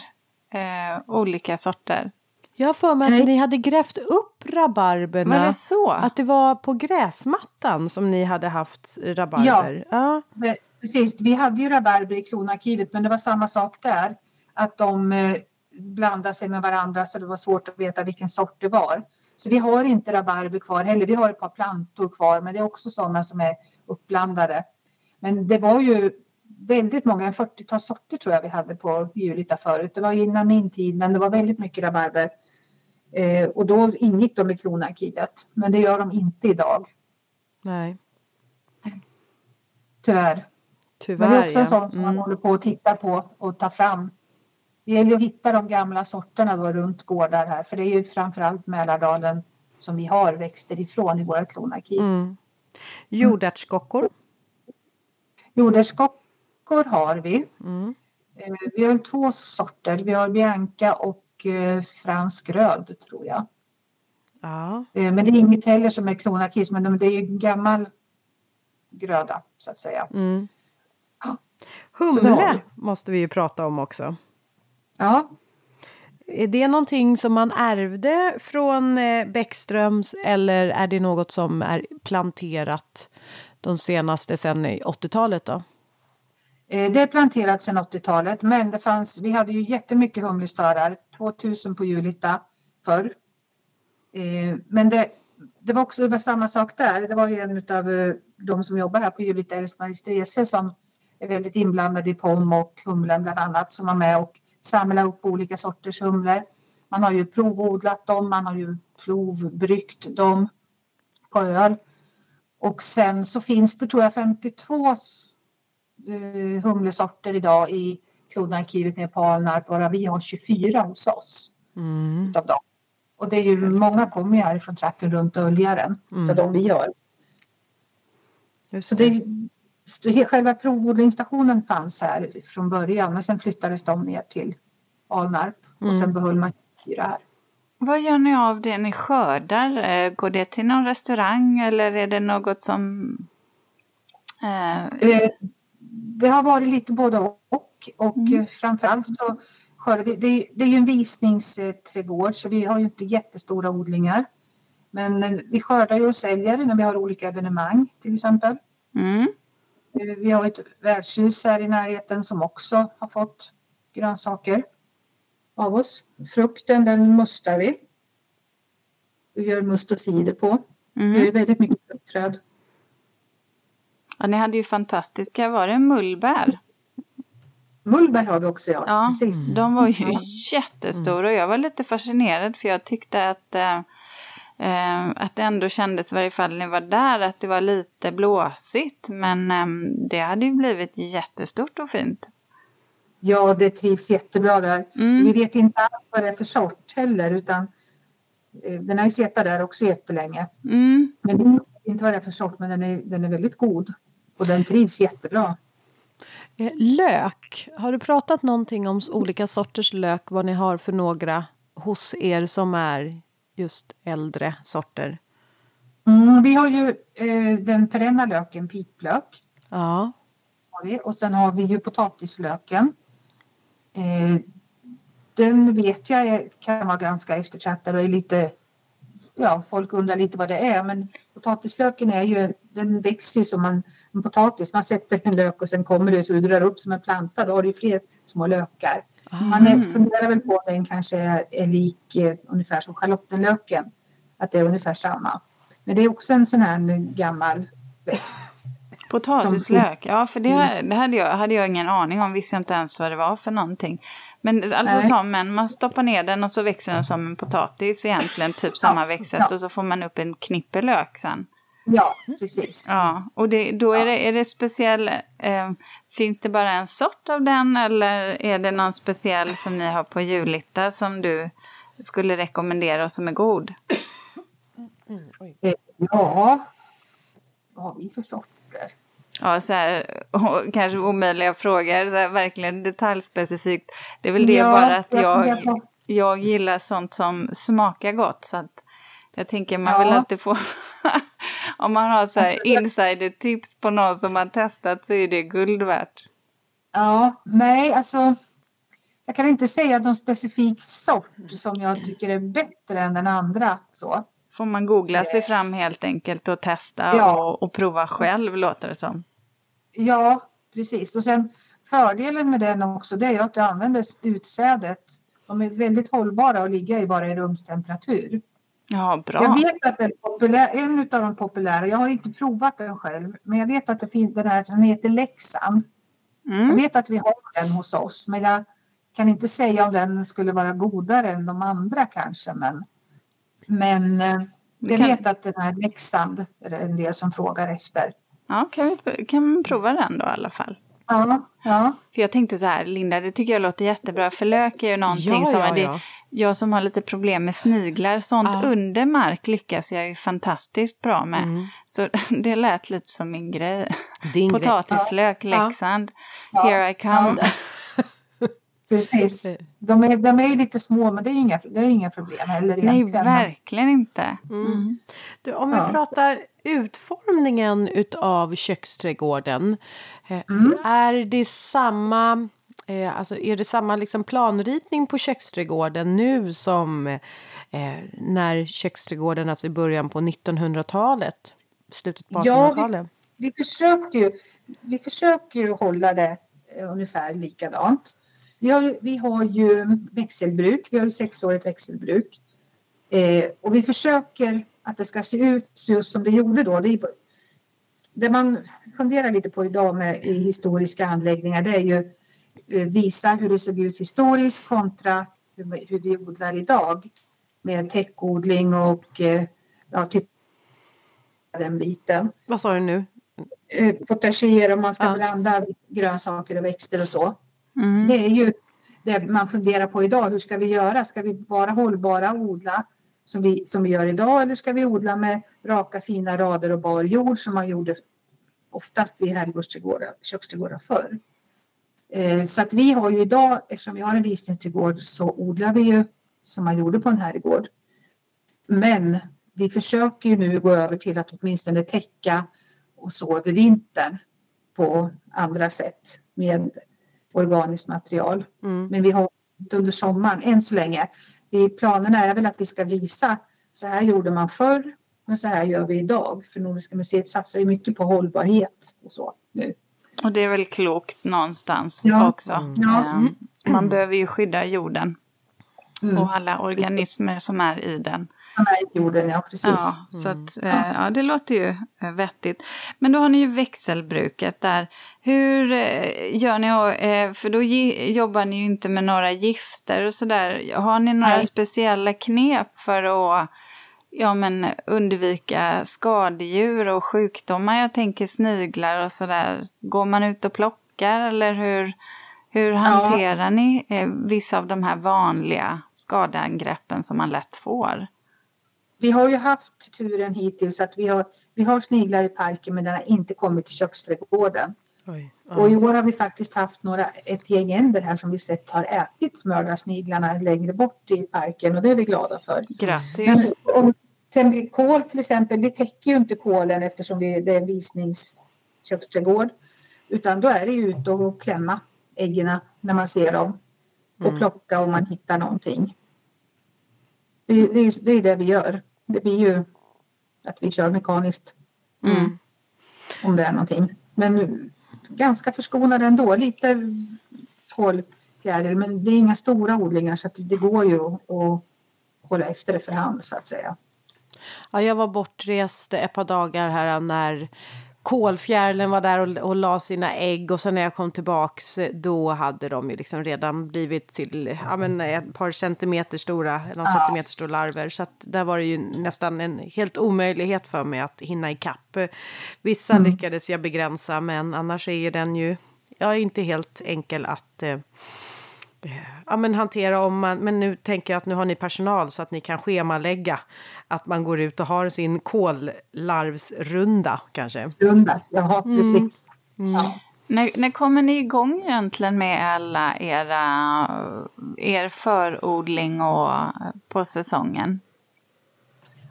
Eh, olika sorter. Jag har för mig att Nej. ni hade grävt upp rabarberna. Var det så? Att det var på gräsmattan som ni hade haft rabarber. Ja. Men Precis, vi hade ju rabarber i klonarkivet men det var samma sak där. Att de eh, blandade sig med varandra så det var svårt att veta vilken sort det var. Så vi har inte rabarber kvar heller. Vi har ett par plantor kvar men det är också sådana som är uppblandade. Men det var ju väldigt många, en 40-tal sorter tror jag vi hade på Julita förut. Det var innan min tid men det var väldigt mycket rabarber. Eh, och då ingick de i klonarkivet. Men det gör de inte idag, Nej, tyvärr. tyvärr. Men det är också en ja. sån som man Mm. håller på att titta på och ta fram. Det gäller att hitta de gamla sorterna då runt gårdar här, för det är ju framförallt Mälardalen som vi har växter ifrån i våra klonarkiv. Mm. Jordärtskockor? Jordärtskockor har vi. Mm. Eh, vi har två sorter. Vi har Bianca och eh, fransk röd tror jag. Ja. Eh, men det är inget heller som är klonarkis men de, det är ju gammal gröda så att säga. Mm. Ja. Har Humle måste vi ju prata om också. Ja, Är det någonting som man ärvde från eh, Bäckströms eller är det något som är planterat de senaste sen i 80-talet då? Eh, det är planterat sedan 80-talet men det fanns, vi hade ju jättemycket humlestörar, 2000 på Julita förr. Eh, men det, det var också det var samma sak där. Det var ju en av eh, de som jobbar här på Julita, Else-Marie Strese, som är väldigt inblandad i POM och humlen bland annat, som var med och samlade upp olika sorters humlor. Man har ju provodlat dem, man har ju provbryggt dem på öl. Och sen så finns det tror jag 52 humlesorter idag i klonarkivet nere på Alnarp, varav vi har 24 hos oss Mm. utav dem. Och det är ju, många kommer ju härifrån trakten runt Öljaren, Mm. där de vi gör. Just Så det, det, själva provodlingsstationen fanns här från början men sen flyttades de ner till Alnarp och sen behöll man fyra här. Vad gör ni av det ni skördar? Eh, Går det till någon restaurang eller är det något som... Eh, Eh, Det har varit lite både och och Mm. framförallt så skördar vi, det, är- det är ju en visningsträdgård så vi har ju inte jättestora odlingar. Men vi skördar ju och säljer när vi har olika evenemang till exempel. mm, Eh, Vi har ett värdshus här i närheten som också har fått grönsaker av oss. Frukten den mustar vi. Vi gör must och cider på. Har mm. ju väldigt mycket fruktträd. Ja, ni hade ju fantastiska, var det mullbär? Mullbär har vi också ja. Ja, Precis. de var ju jättestora och jag var lite fascinerad för jag tyckte att, eh, eh, att det ändå kändes, i varje fall när ni var där, att det var lite blåsigt. Men eh, det hade ju blivit jättestort och fint. Ja, det trivs jättebra där. Mm. Vi vet inte alls vad det är för sort heller utan eh, den har ju suttit där också jättelänge. Mm. Men vi vet inte vad det är för sort men den är, den är väldigt god. Och den trivs jättebra. Eh, Lök, har du pratat någonting om olika sorters lök, vad ni har för några hos er som är just äldre sorter? Mm, vi har ju eh, den perenna löken, piplök. Ja. Och sen har vi ju potatislöken. Eh, den vet jag kan vara ganska eftertraktad och är lite, ja folk undrar lite vad det är men potatislöken är ju, den växer ju som en, en potatis. Man sätter en lök och sen kommer det så du drar upp som en planta, då har du ju fler små lökar. Man är, funderar väl på om den kanske är, är lik eh, ungefär som schalottenlöken, att det är ungefär samma. Men det är också en sån här gammal växt. Potatislök, ja för det, det hade, jag, hade jag ingen aning om, visste inte ens vad det var för någonting. Men alltså Nej. som en, man stoppar ner den och så växer den som en potatis egentligen, typ samma växtsätt ja. och så får man upp en knippe lök sen. Ja, precis. Ja, och det, då är det, är det speciell, eh, finns det bara en sort av den eller är det någon speciell som ni har på Julita som du skulle rekommendera och som är god? Eh, Ja, vad har vi för sorter? Ja, så här, kanske omöjliga frågor, så här, verkligen detaljspecifikt. Det är väl det Ja, bara att jag jag, gillar sånt som smakar gott. Så att jag tänker man Ja. vill alltid få... Om man har så här insider-tips på någon som har testat så är det guld värt. Ja, nej, alltså. Jag kan inte säga någon specifik sort som jag tycker är bättre än den andra. Så. Får man googla sig fram helt enkelt och testa Ja. och, och prova själv låter det som. Ja, precis. Och sen fördelen med den också det är att du använder utsädet. De är väldigt hållbara att ligga i bara i rumstemperatur. Ja, bra. Jag vet att den populär, en av de populära, jag har inte provat den själv, men jag vet att det finns den här, den heter Leksand. Jag Mm. vet att vi har den hos oss, men jag kan inte säga om den skulle vara godare än de andra kanske. Men, men eh, jag Kan- vet att den här Leksand är det en del som frågar efter. Ja, kan, vi, kan man prova den då i alla fall? Ja, ja. För jag tänkte så här, Linda, det tycker jag låter jättebra. För lök är ju någonting Ja, som... ja, det, ja. Jag som har lite problem med sniglar, sånt Ja. under mark lyckas jag ju fantastiskt bra med. Mm. Så det lät lite som min grej. Din grej. Potatislök, Ja. Leksand, Ja. here I come. Precis. De är, de är ju lite små men det är inga, det är inga problem heller Nej, egentligen. verkligen inte. Mm. Du, om vi Ja. pratar utformningen utav köksträdgården. eh, Mm. Är det samma, eh, alltså är det samma liksom planritning på köksträdgården nu som eh, när köksträdgården, alltså i början på 1900-talet? Slutet på Ja, 1800-talet? vi försöker ju, vi försöker ju hålla det ungefär likadant. Vi har, vi har ju växelbruk, vi har sexårigt växelbruk. Eh, och vi försöker att det ska se ut just som det gjorde då. Det, är, det man funderar lite på idag med i historiska anläggningar det är ju eh, visa hur det såg ut historiskt kontra hur, hur vi odlar idag. Med täckodling och eh, ja, typ den biten Vad sa du nu? eh, potager om man ska Ja. blanda grönsaker och växter och så. Mm. Det är ju det man funderar på idag. Hur ska vi göra? Ska vi vara hållbara och odla som vi, som vi gör idag eller ska vi odla med raka fina rader och bar jord som man gjorde oftast i herrgårdsträdgårdar, köksträdgårdar förr. Eh, så att vi har ju idag, eftersom vi har en visningsträdgård så odlar vi ju som man gjorde på en herrgård. Men vi försöker ju nu gå över till att åtminstone täcka och så över vintern på andra sätt med organiskt material. Mm. Men vi har inte under sommaren än så länge. Vi, planerna är väl att vi ska visa så här gjorde man förr men så här gör vi idag. För Nordiska museet satsar ju mycket på hållbarhet och så nu. Och det är väl klokt någonstans Ja. också. Mm. Ja. Ehm, Man behöver ju skydda jorden Mm. och alla organismer som är i den. Här jorden, ja precis. Ja, så att, eh, ja, det låter ju eh, vettigt. Men då har ni ju växelbruket där. Hur eh, gör ni? eh, För då jobbar ni ju inte med några gifter och sådär. Har ni några Nej. speciella knep för att ja, men, undvika skadedjur och sjukdomar? Jag tänker sniglar och sådär. Går man ut och plockar eller hur, hur hanterar ni eh, vissa av de här vanliga skadeangreppen som man lätt får? Vi har ju haft turen hittills att vi har, vi har sniglar i parken men den har inte kommit till köksträdgården. Oj. Och i år har vi faktiskt haft några, ett gäng änder här som vi sett har ätit mördarsniglarna längre bort i parken och det är vi glada för. Grattis! Men om, sen kål till exempel, vi täcker ju inte kålen eftersom vi, det är visningsköksträdgård. Utan då är det ju ut och klämma äggen när man ser dem. Och Mm. plocka om man hittar någonting. Det, det, det är det vi gör. Det blir ju att vi kör mekaniskt Mm. om det är någonting. Men ganska förskonade ändå. Lite fårfjäril men det är inga stora odlingar så det går ju att hålla efter det för hand så att säga. Ja, jag var bortrest ett par dagar här när kolfjärilen var där och, och la sina ägg och sen när jag kom tillbaks då hade de ju liksom redan blivit till ja, men ett par centimeter stora, någon Ja. centimeter stora larver. Så att där var det ju nästan en helt omöjlighet för mig att hinna ikapp. Vissa lyckades jag begränsa men annars är ju den ju ja, inte helt enkel att eh, ja, men hantera om man, men nu tänker jag att nu har ni personal så att ni kan schemalägga att man går ut och har sin kollarvsrunda kanske. Runda, ja precis. Ja. När, när kommer ni igång egentligen med alla era, er förodling och på säsongen?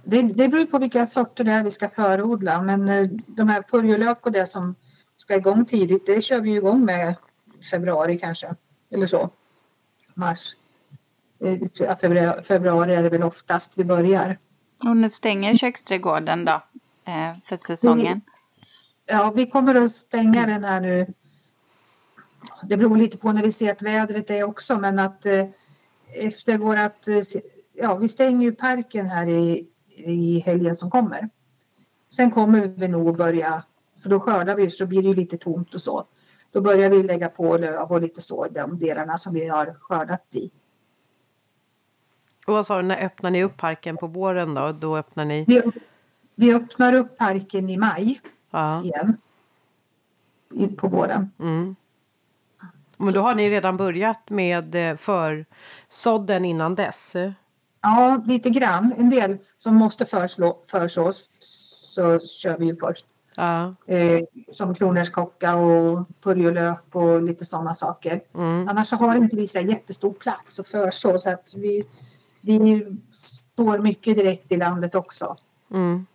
Det, det beror på vilka sorter det är vi ska förodla men eh, de här purjolök och det som ska igång tidigt det kör vi igång med februari kanske eller så. Mars. Eh, Februari, februari är det väl oftast vi börjar. Och ni stänger köksträdgården då eh, för säsongen? Ja, vi kommer att stänga den här nu. Det beror lite på när vi ser att vädret är också, men att eh, efter vårat... Ja, vi stänger ju parken här i, i helgen som kommer. Sen kommer vi nog att börja, för då skördar vi så då blir det lite tomt och så. Då börjar vi lägga på löv och lite så, de delarna som vi har skördat i. Och vad sa du, när öppnar ni upp parken på våren då? Då öppnar ni? Vi, vi öppnar upp parken i maj Ja. igen. I, på våren. Mm. Men då har ni redan börjat med eh, försådden innan dess? Ja, lite grann. En del som måste förslå, försås så kör vi ju först. Ja. Eh, som kronärtskocka och purjolök och lite sådana saker. Mm. Annars så har inte vi så jättestor plats att förså så att vi, vi står mycket direkt i landet också. Mm.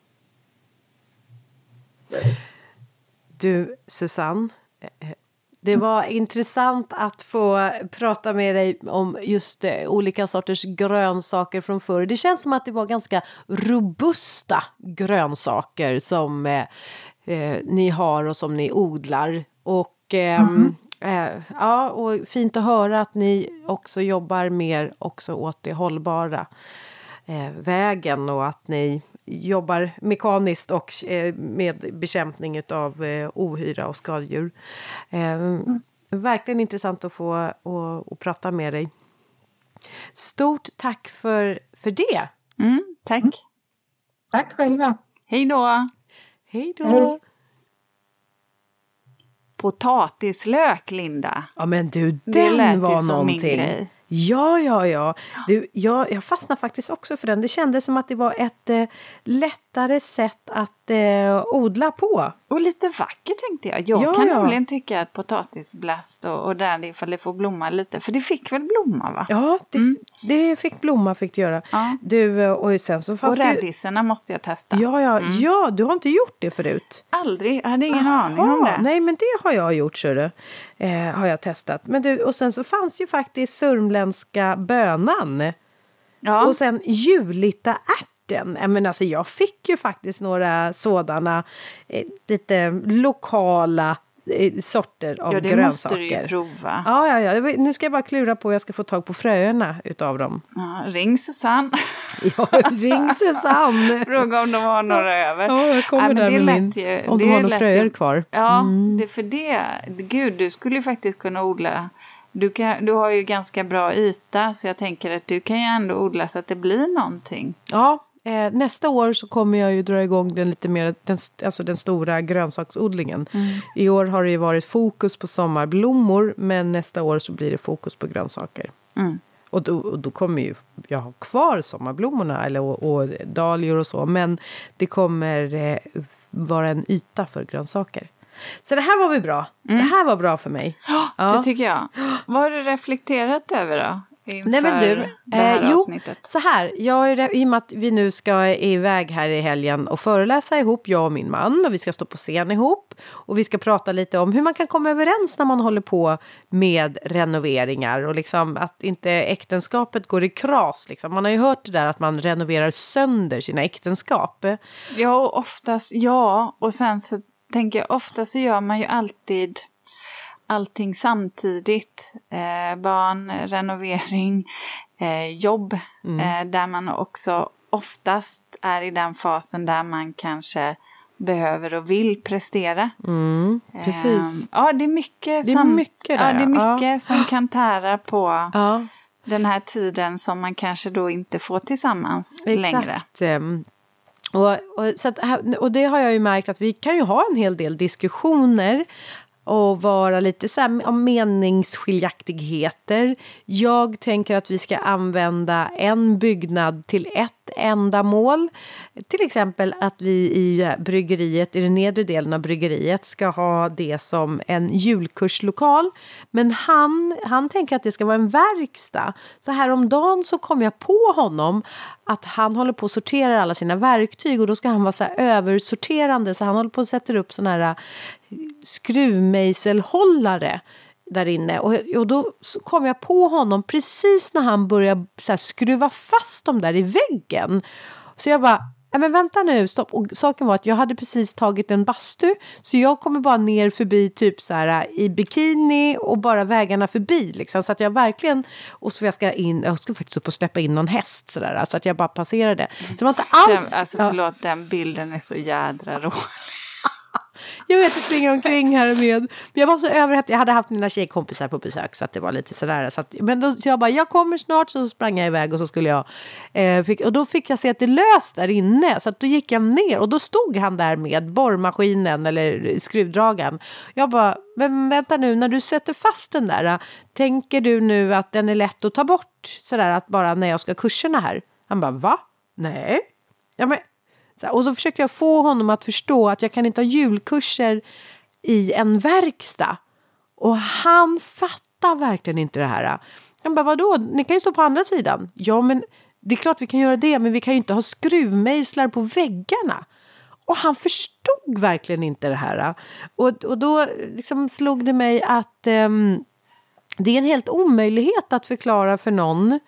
Du, Susanne. eh, Det var intressant att få prata med dig om just eh, olika sorters grönsaker från förr. Det känns som att det var ganska robusta grönsaker som eh, eh, ni har och som ni odlar. Och, ehm, eh, ja, och fint att höra att ni också jobbar mer också åt det hållbara eh, vägen och att ni jobbar mekaniskt och eh, med bekämpning av eh, ohyra och skadedjur. Eh, Verkligen intressant att få och, och prata med dig. Stort tack för, för det. Mm, tack. Tack själva! Hej då! Hej då! Hej. Potatislök, Linda. Ja men du, Det den lät ju var som min någonting. grej. Ja, ja, ja. Du, jag, jag fastnade faktiskt också för den. Det kändes som att det var ett eh, lättare sätt att eh, odla på. Och lite vacker tänkte jag. Jag Ja, kan ja. nämligen tycka att potatisblast och, och där ifall det får blomma lite. För det fick väl blomma va? Ja, det, det fick blomma fick det göra. Mm. Ja. Du, eh, och sen så och fanns det ju- rädissorna måste jag testa. Ja, ja, ja, du har inte gjort det förut. Aldrig, jag hade ingen aning om det. Nej, men det har jag gjort, så du. Eh, har jag testat. Men du, och sen så fanns ju faktiskt sörmländska bönan. Ja. Och sen julita ärten. Ja, Men alltså, jag fick ju faktiskt några sådana eh, lite lokala eh, sorter av ja, det grönsaker. måste du ju prova. Ja, ja, ja. Nu ska jag bara klura på hur jag ska få tag på fröerna utav dem. Ja, ring Susanne. Ja, ring Susanne! Fråga om de har några över. Ja, jag kommer men där med min. ju- om du har några fröer ju- kvar. Ja, Mm. det för det. Gud, du skulle ju faktiskt kunna odla. Du, kan, du har ju ganska bra yta så jag tänker att du kan ju ändå odla så att det blir någonting. Ja, eh, nästa år så kommer jag ju dra igång den lite mer, den, alltså den stora grönsaksodlingen. I år har det ju varit fokus på sommarblommor men nästa år så blir det fokus på grönsaker. Mm. Och då, och då kommer ju jag ha kvar sommarblommorna eller, och, och dahlior och så men det kommer eh, vara en yta för grönsaker. Så det här var väl bra. Det här var bra för mig. Ja. Det tycker jag. Vad har du reflekterat över då? Nej men du, eh, jo, avsnittet? så här, jag är, i och med att vi nu ska iväg här i helgen och föreläsa ihop, jag och min man, och vi ska stå på scen ihop. Och vi ska prata lite om hur man kan komma överens när man håller på med renoveringar och liksom att inte äktenskapet går i kras. Liksom. Man har ju hört det där att man renoverar sönder sina äktenskap. Ja, oftast ja. Och sen så tänker jag, ofta så gör man ju alltid allting samtidigt. Eh, barn, renovering, eh, jobb. Eh, där man också oftast är i den fasen där man kanske behöver och vill prestera. Mm, precis. Eh, ja, det är mycket, Det är mycket där, ja, det är ja. mycket som kan tära på Ja. den här tiden som man kanske då inte får tillsammans längre. Exakt. Ehm, och, och, så att, och det har jag ju märkt att vi kan ju ha en hel del diskussioner och vara lite så här om meningsskiljaktigheter. Jag tänker att vi ska använda en byggnad till ett ändamål. Till exempel att vi i bryggeriet, i den nedre delen av bryggeriet ska ha det som en julkurslokal. Men han, han tänker att det ska vara en verkstad. Så häromdagen så kom jag på honom att han håller på att sortera alla sina verktyg och då ska han vara så här översorterande så han håller på att sätta upp såna här eh, skruvmejselhållare där inne. Och, och då så kom jag på honom precis när han började så här, skruva fast dem där i väggen. Så jag bara, men vänta nu, stopp. Och saken var att jag hade precis tagit en bastu så jag kommer bara ner förbi typ så här i bikini och bara vägarna förbi liksom. Så att jag verkligen, och så jag ska in, jag ska faktiskt upp och släppa in någon häst sådär. Så att jag bara passerade. Så det var inte alls. Den, alltså ja. förlåt, den bilden är så jädra rolig. Jag vet, jag springer omkring här med. Men jag var så överhettad. Jag hade haft mina tjejkompisar på besök så att det var lite sådär. Så att, men då, så jag bara, jag kommer snart. Så sprang jag iväg och så skulle jag. Eh, fick, och då fick jag se att det löst där inne. Så att då gick jag ner och då stod han där med borrmaskinen eller skruvdragaren. Jag bara, men vänta nu, när du sätter fast den där. Tänker du nu att den är lätt att ta bort? Sådär att bara när jag ska kurserna här. Han bara, va? Nej. Ja, men, och så försökte jag få honom att förstå att jag kan inte ha julkurser i en verkstad. Och han fattar verkligen inte det här. Han bara, vadå? Ni kan ju stå på andra sidan. Ja, men det är klart vi kan göra det, men vi kan ju inte ha skruvmejslar på väggarna. Och han förstod verkligen inte det här. Och, och då liksom slog det mig att um, det är en helt omöjlighet att förklara för någon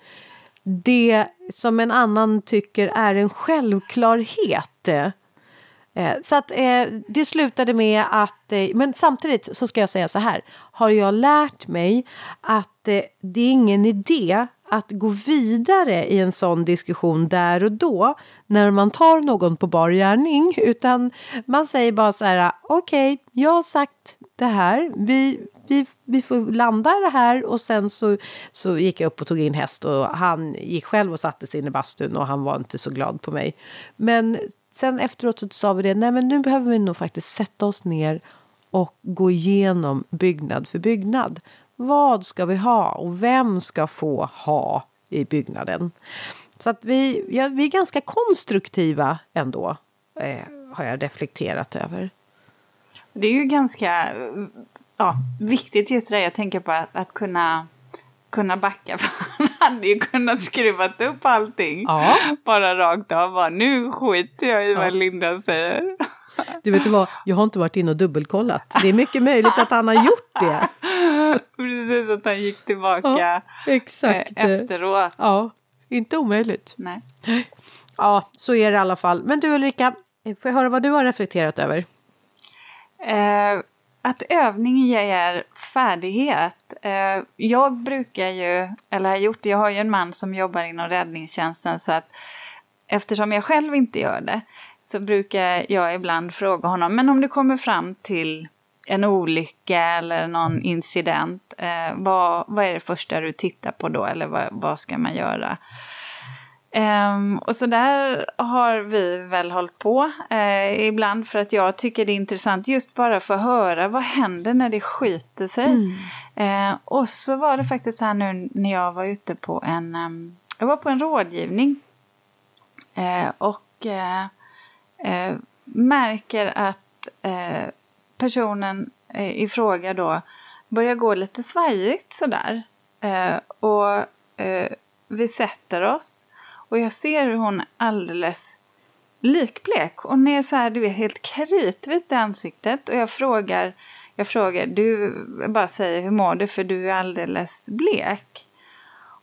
det som en annan tycker är en självklarhet. Eh, så att eh, det slutade med att, eh, men samtidigt så ska jag säga så här, har jag lärt mig att eh, det är ingen idé att gå vidare i en sån diskussion där och då när man tar någon på bar gärning. Utan man säger bara så här okej, okay, jag har sagt det här, vi, vi, vi får landa i det här och sen så, så gick jag upp och tog in häst och han gick själv och satte sig in i bastun och han var inte så glad på mig. Men sen efteråt så sa vi det, nej men nu behöver vi nog faktiskt sätta oss ner och gå igenom byggnad för byggnad. Vad ska vi ha och vem ska få ha i byggnaden? Så att vi, ja, vi är ganska konstruktiva ändå, eh, har jag reflekterat över. Det är ju ganska ja, viktigt just det jag tänker på att, att kunna kunna backa. För han hade ju kunnat skruva upp allting. Ja. Bara rakt av. Bara, nu skiter jag i vad Linda säger. Du vet vad, jag har inte varit inne och dubbelkollat. Det är mycket möjligt att han har gjort det. Precis, att han gick tillbaka ja, exakt. Eh, efteråt. Ja, inte omöjligt. Nej. Ja, så är det i alla fall. Men du Ulrika, får jag höra vad du har reflekterat över? Eh, att övning ger färdighet. Eh, jag brukar ju, eller har gjort jag har ju en man som jobbar inom räddningstjänsten så att eftersom jag själv inte gör det så brukar jag ibland fråga honom, men om du kommer fram till en olycka eller någon incident, eh, vad, vad är det första du tittar på då eller vad, vad ska man göra? Um, och så där har vi väl hållit på uh, ibland för att jag tycker det är intressant just bara för att höra vad händer när det skiter sig. Mm. Uh, och så var det faktiskt här nu när jag var ute på en, um, jag var på en rådgivning. Uh, och märker att personen i fråga då börjar gå lite svajigt sådär. och vi sätter oss. Och jag ser hur hon är alldeles likblek. Hon är så här, du vet, helt kritvit i ansiktet. Och jag frågar, jag frågar, du, jag bara säger hur mår du för du är alldeles blek.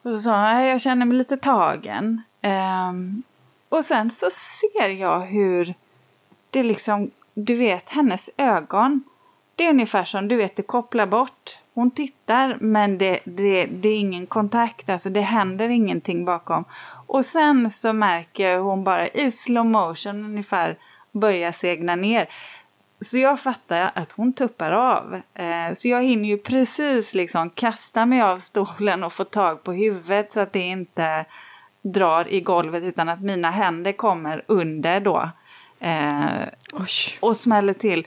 Och så sa hon, jag känner mig lite tagen. Um, och sen så ser jag hur det liksom, du vet, hennes ögon. Det är ungefär som, du vet, det kopplar bort. Hon tittar men det, det, det är ingen kontakt, alltså det händer ingenting bakom. Och sen så märker hon bara i slow motion ungefär börja segna ner. Så jag fattar att hon tuppar av. Eh, så jag hinner ju precis liksom kasta mig av stolen och få tag på huvudet så att det inte drar i golvet utan att mina händer kommer under då. Eh, och smäller till.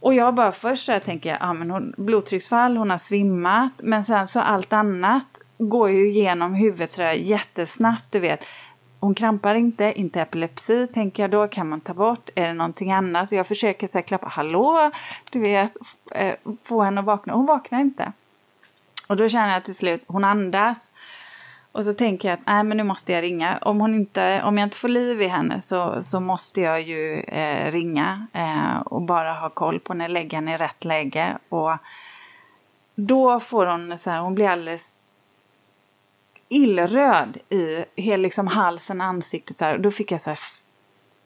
Och jag bara först så tänker jag, ja men hon, blodtrycksfall, hon har svimmat. Men sen så allt annat går ju genom huvudet sådär jättesnabbt, du vet. Hon krampar inte, inte epilepsi tänker jag då, kan man ta bort? Är det någonting annat? Jag försöker så här, klappa, hallå, du vet, eh, få henne att vakna. Hon vaknar inte. Och då känner jag till slut, hon andas. Och så tänker jag att nej, men nu måste jag ringa. Om, hon inte, om jag inte får liv i henne så, så måste jag ju eh, ringa eh, och bara ha koll på henne, lägga henne i rätt läge. Och då får hon så här, hon blir alldeles illröd i hela liksom halsen, ansiktet så här. Och då fick jag så här,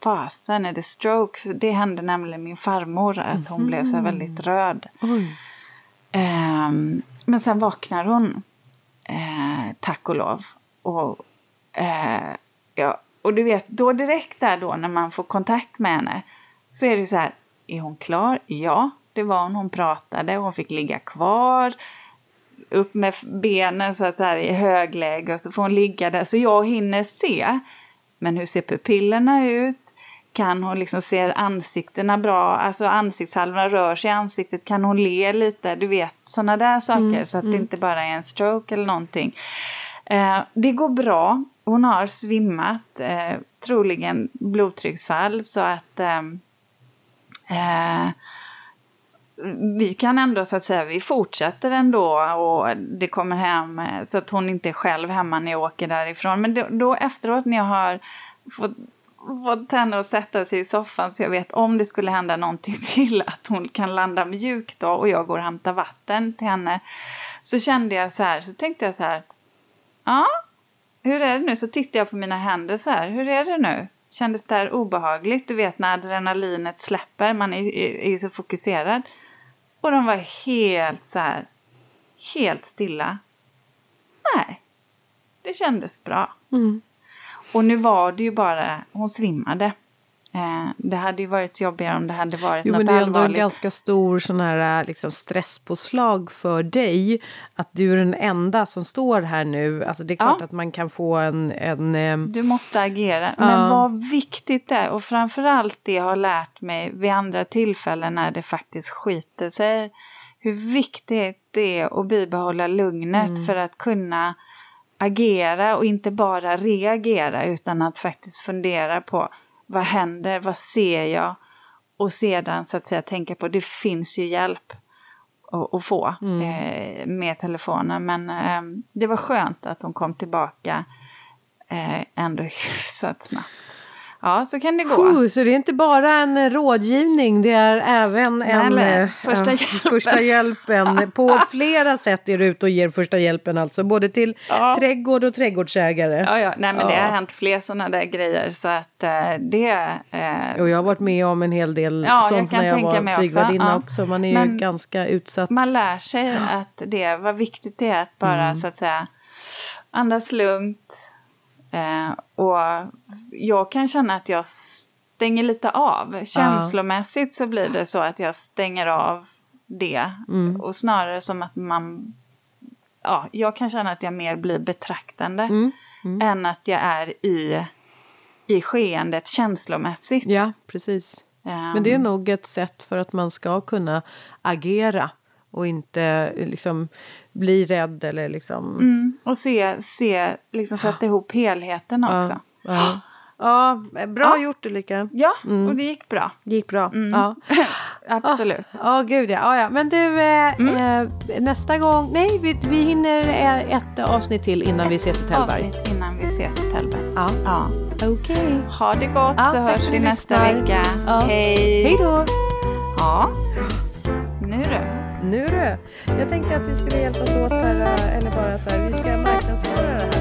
fasen är det stroke? Det hände nämligen min farmor, att hon mm. blev så här väldigt röd. Um, men sen vaknar hon, eh, tack och lov. Och, eh, ja, och du vet, då direkt där då när man får kontakt med henne så är det så här, är hon klar? Ja, det var hon. Hon pratade, hon fick ligga kvar. Upp med benen så att här i högläge och så får hon ligga där så jag hinner se. Men hur ser pupillerna ut? Kan hon liksom se ansiktena bra? Alltså ansiktshalvorna rör sig i ansiktet. Kan hon le lite? Du vet sådana där saker Mm, så att det inte bara är en stroke eller någonting. Eh, det går bra. Hon har svimmat, eh, troligen blodtrycksfall så att ehm, eh, vi kan ändå så att säga, vi fortsätter ändå och det kommer hem eh, så att hon inte är själv hemma när jag åker därifrån. Men då, då efteråt när jag har fått, fått henne att sätta sig i soffan så jag vet om det skulle hända någonting till att hon kan landa mjukt då och jag går och hämtar vatten till henne. Så kände jag så här, så tänkte jag så här, ja, hur är det nu? Så tittade jag på mina händer så här, hur är det nu? Kändes det här obehagligt? Du vet när adrenalinet släpper, man är, är, är så fokuserad. Och de var helt så här, helt stilla. Nej, det kändes bra. Mm. Och nu var det ju bara, hon svimmade. Eh, det hade ju varit jobbigare om det hade varit Jo, något men det är ändå en allvarligt. ganska stor sån här liksom, stresspåslag för dig. Att du är den enda som står här nu. Alltså det är klart Ja. att man kan få en... en ehm, Du måste agera. Ja. Men vad viktigt det är och framförallt det jag har lärt mig vid andra tillfällen när det faktiskt skiter sig. Hur viktigt det är att bibehålla lugnet Mm. för att kunna agera och inte bara reagera utan att faktiskt fundera på vad händer, vad ser jag och sedan så att säga tänka på det finns ju hjälp att, få Mm. eh, med telefonen. Men eh, det var skönt att hon kom tillbaka eh, ändå hyfsat snabbt. Ja, så kan det gå. Puh, så det är inte bara en eh, rådgivning, det är även en nej, eh, första en hjälpen. första hjälpen. På flera sätt är du ute och ger första hjälpen alltså, både till Ja. trädgård och trädgårdsägare. Ja, ja. Nej, men det Ja. har hänt fler sådana där grejer så att eh, det... Eh, Och jag har varit med om en hel del Ja, jag sånt kan när jag var också, flygvärdinna ja. också. Man är ju Men- ganska utsatt. man lär sig att det, vad viktigt det är att bara Mm. så att säga andas lugnt. Eh, och jag kan känna att jag stänger lite av. Känslomässigt så blir det så att jag stänger av det. Mm. Och snarare som att man... Ja, jag kan känna att jag mer blir betraktande. Mm. Än att jag är i, i skeendet känslomässigt. Ja, precis. Ehm, Men det är nog ett sätt för att man ska kunna agera och inte liksom bli rädd eller liksom... mm, och se, se liksom sätta ihop helheten också. Ja, ja. ja bra Ja. gjort Ulrika. Ja, Mm. och det gick bra. Gick bra. Mm. Ja. Absolut. Ja, gud ja. ja. Men du, eh, Mm. eh, nästa gång... Nej, vi, vi hinner eh, ett avsnitt till innan vi ses i Tällberg. Avsnitt innan vi ses i Tällberg. Ja, Ja. okej. Ha det gott så hörs vi nästa lyssnar. vecka. Hej! Hej då! Ja. Nu du. Jag tänkte att vi skulle hjälpas åt här, eh, eller bara så här, vi ska marknadsföra det här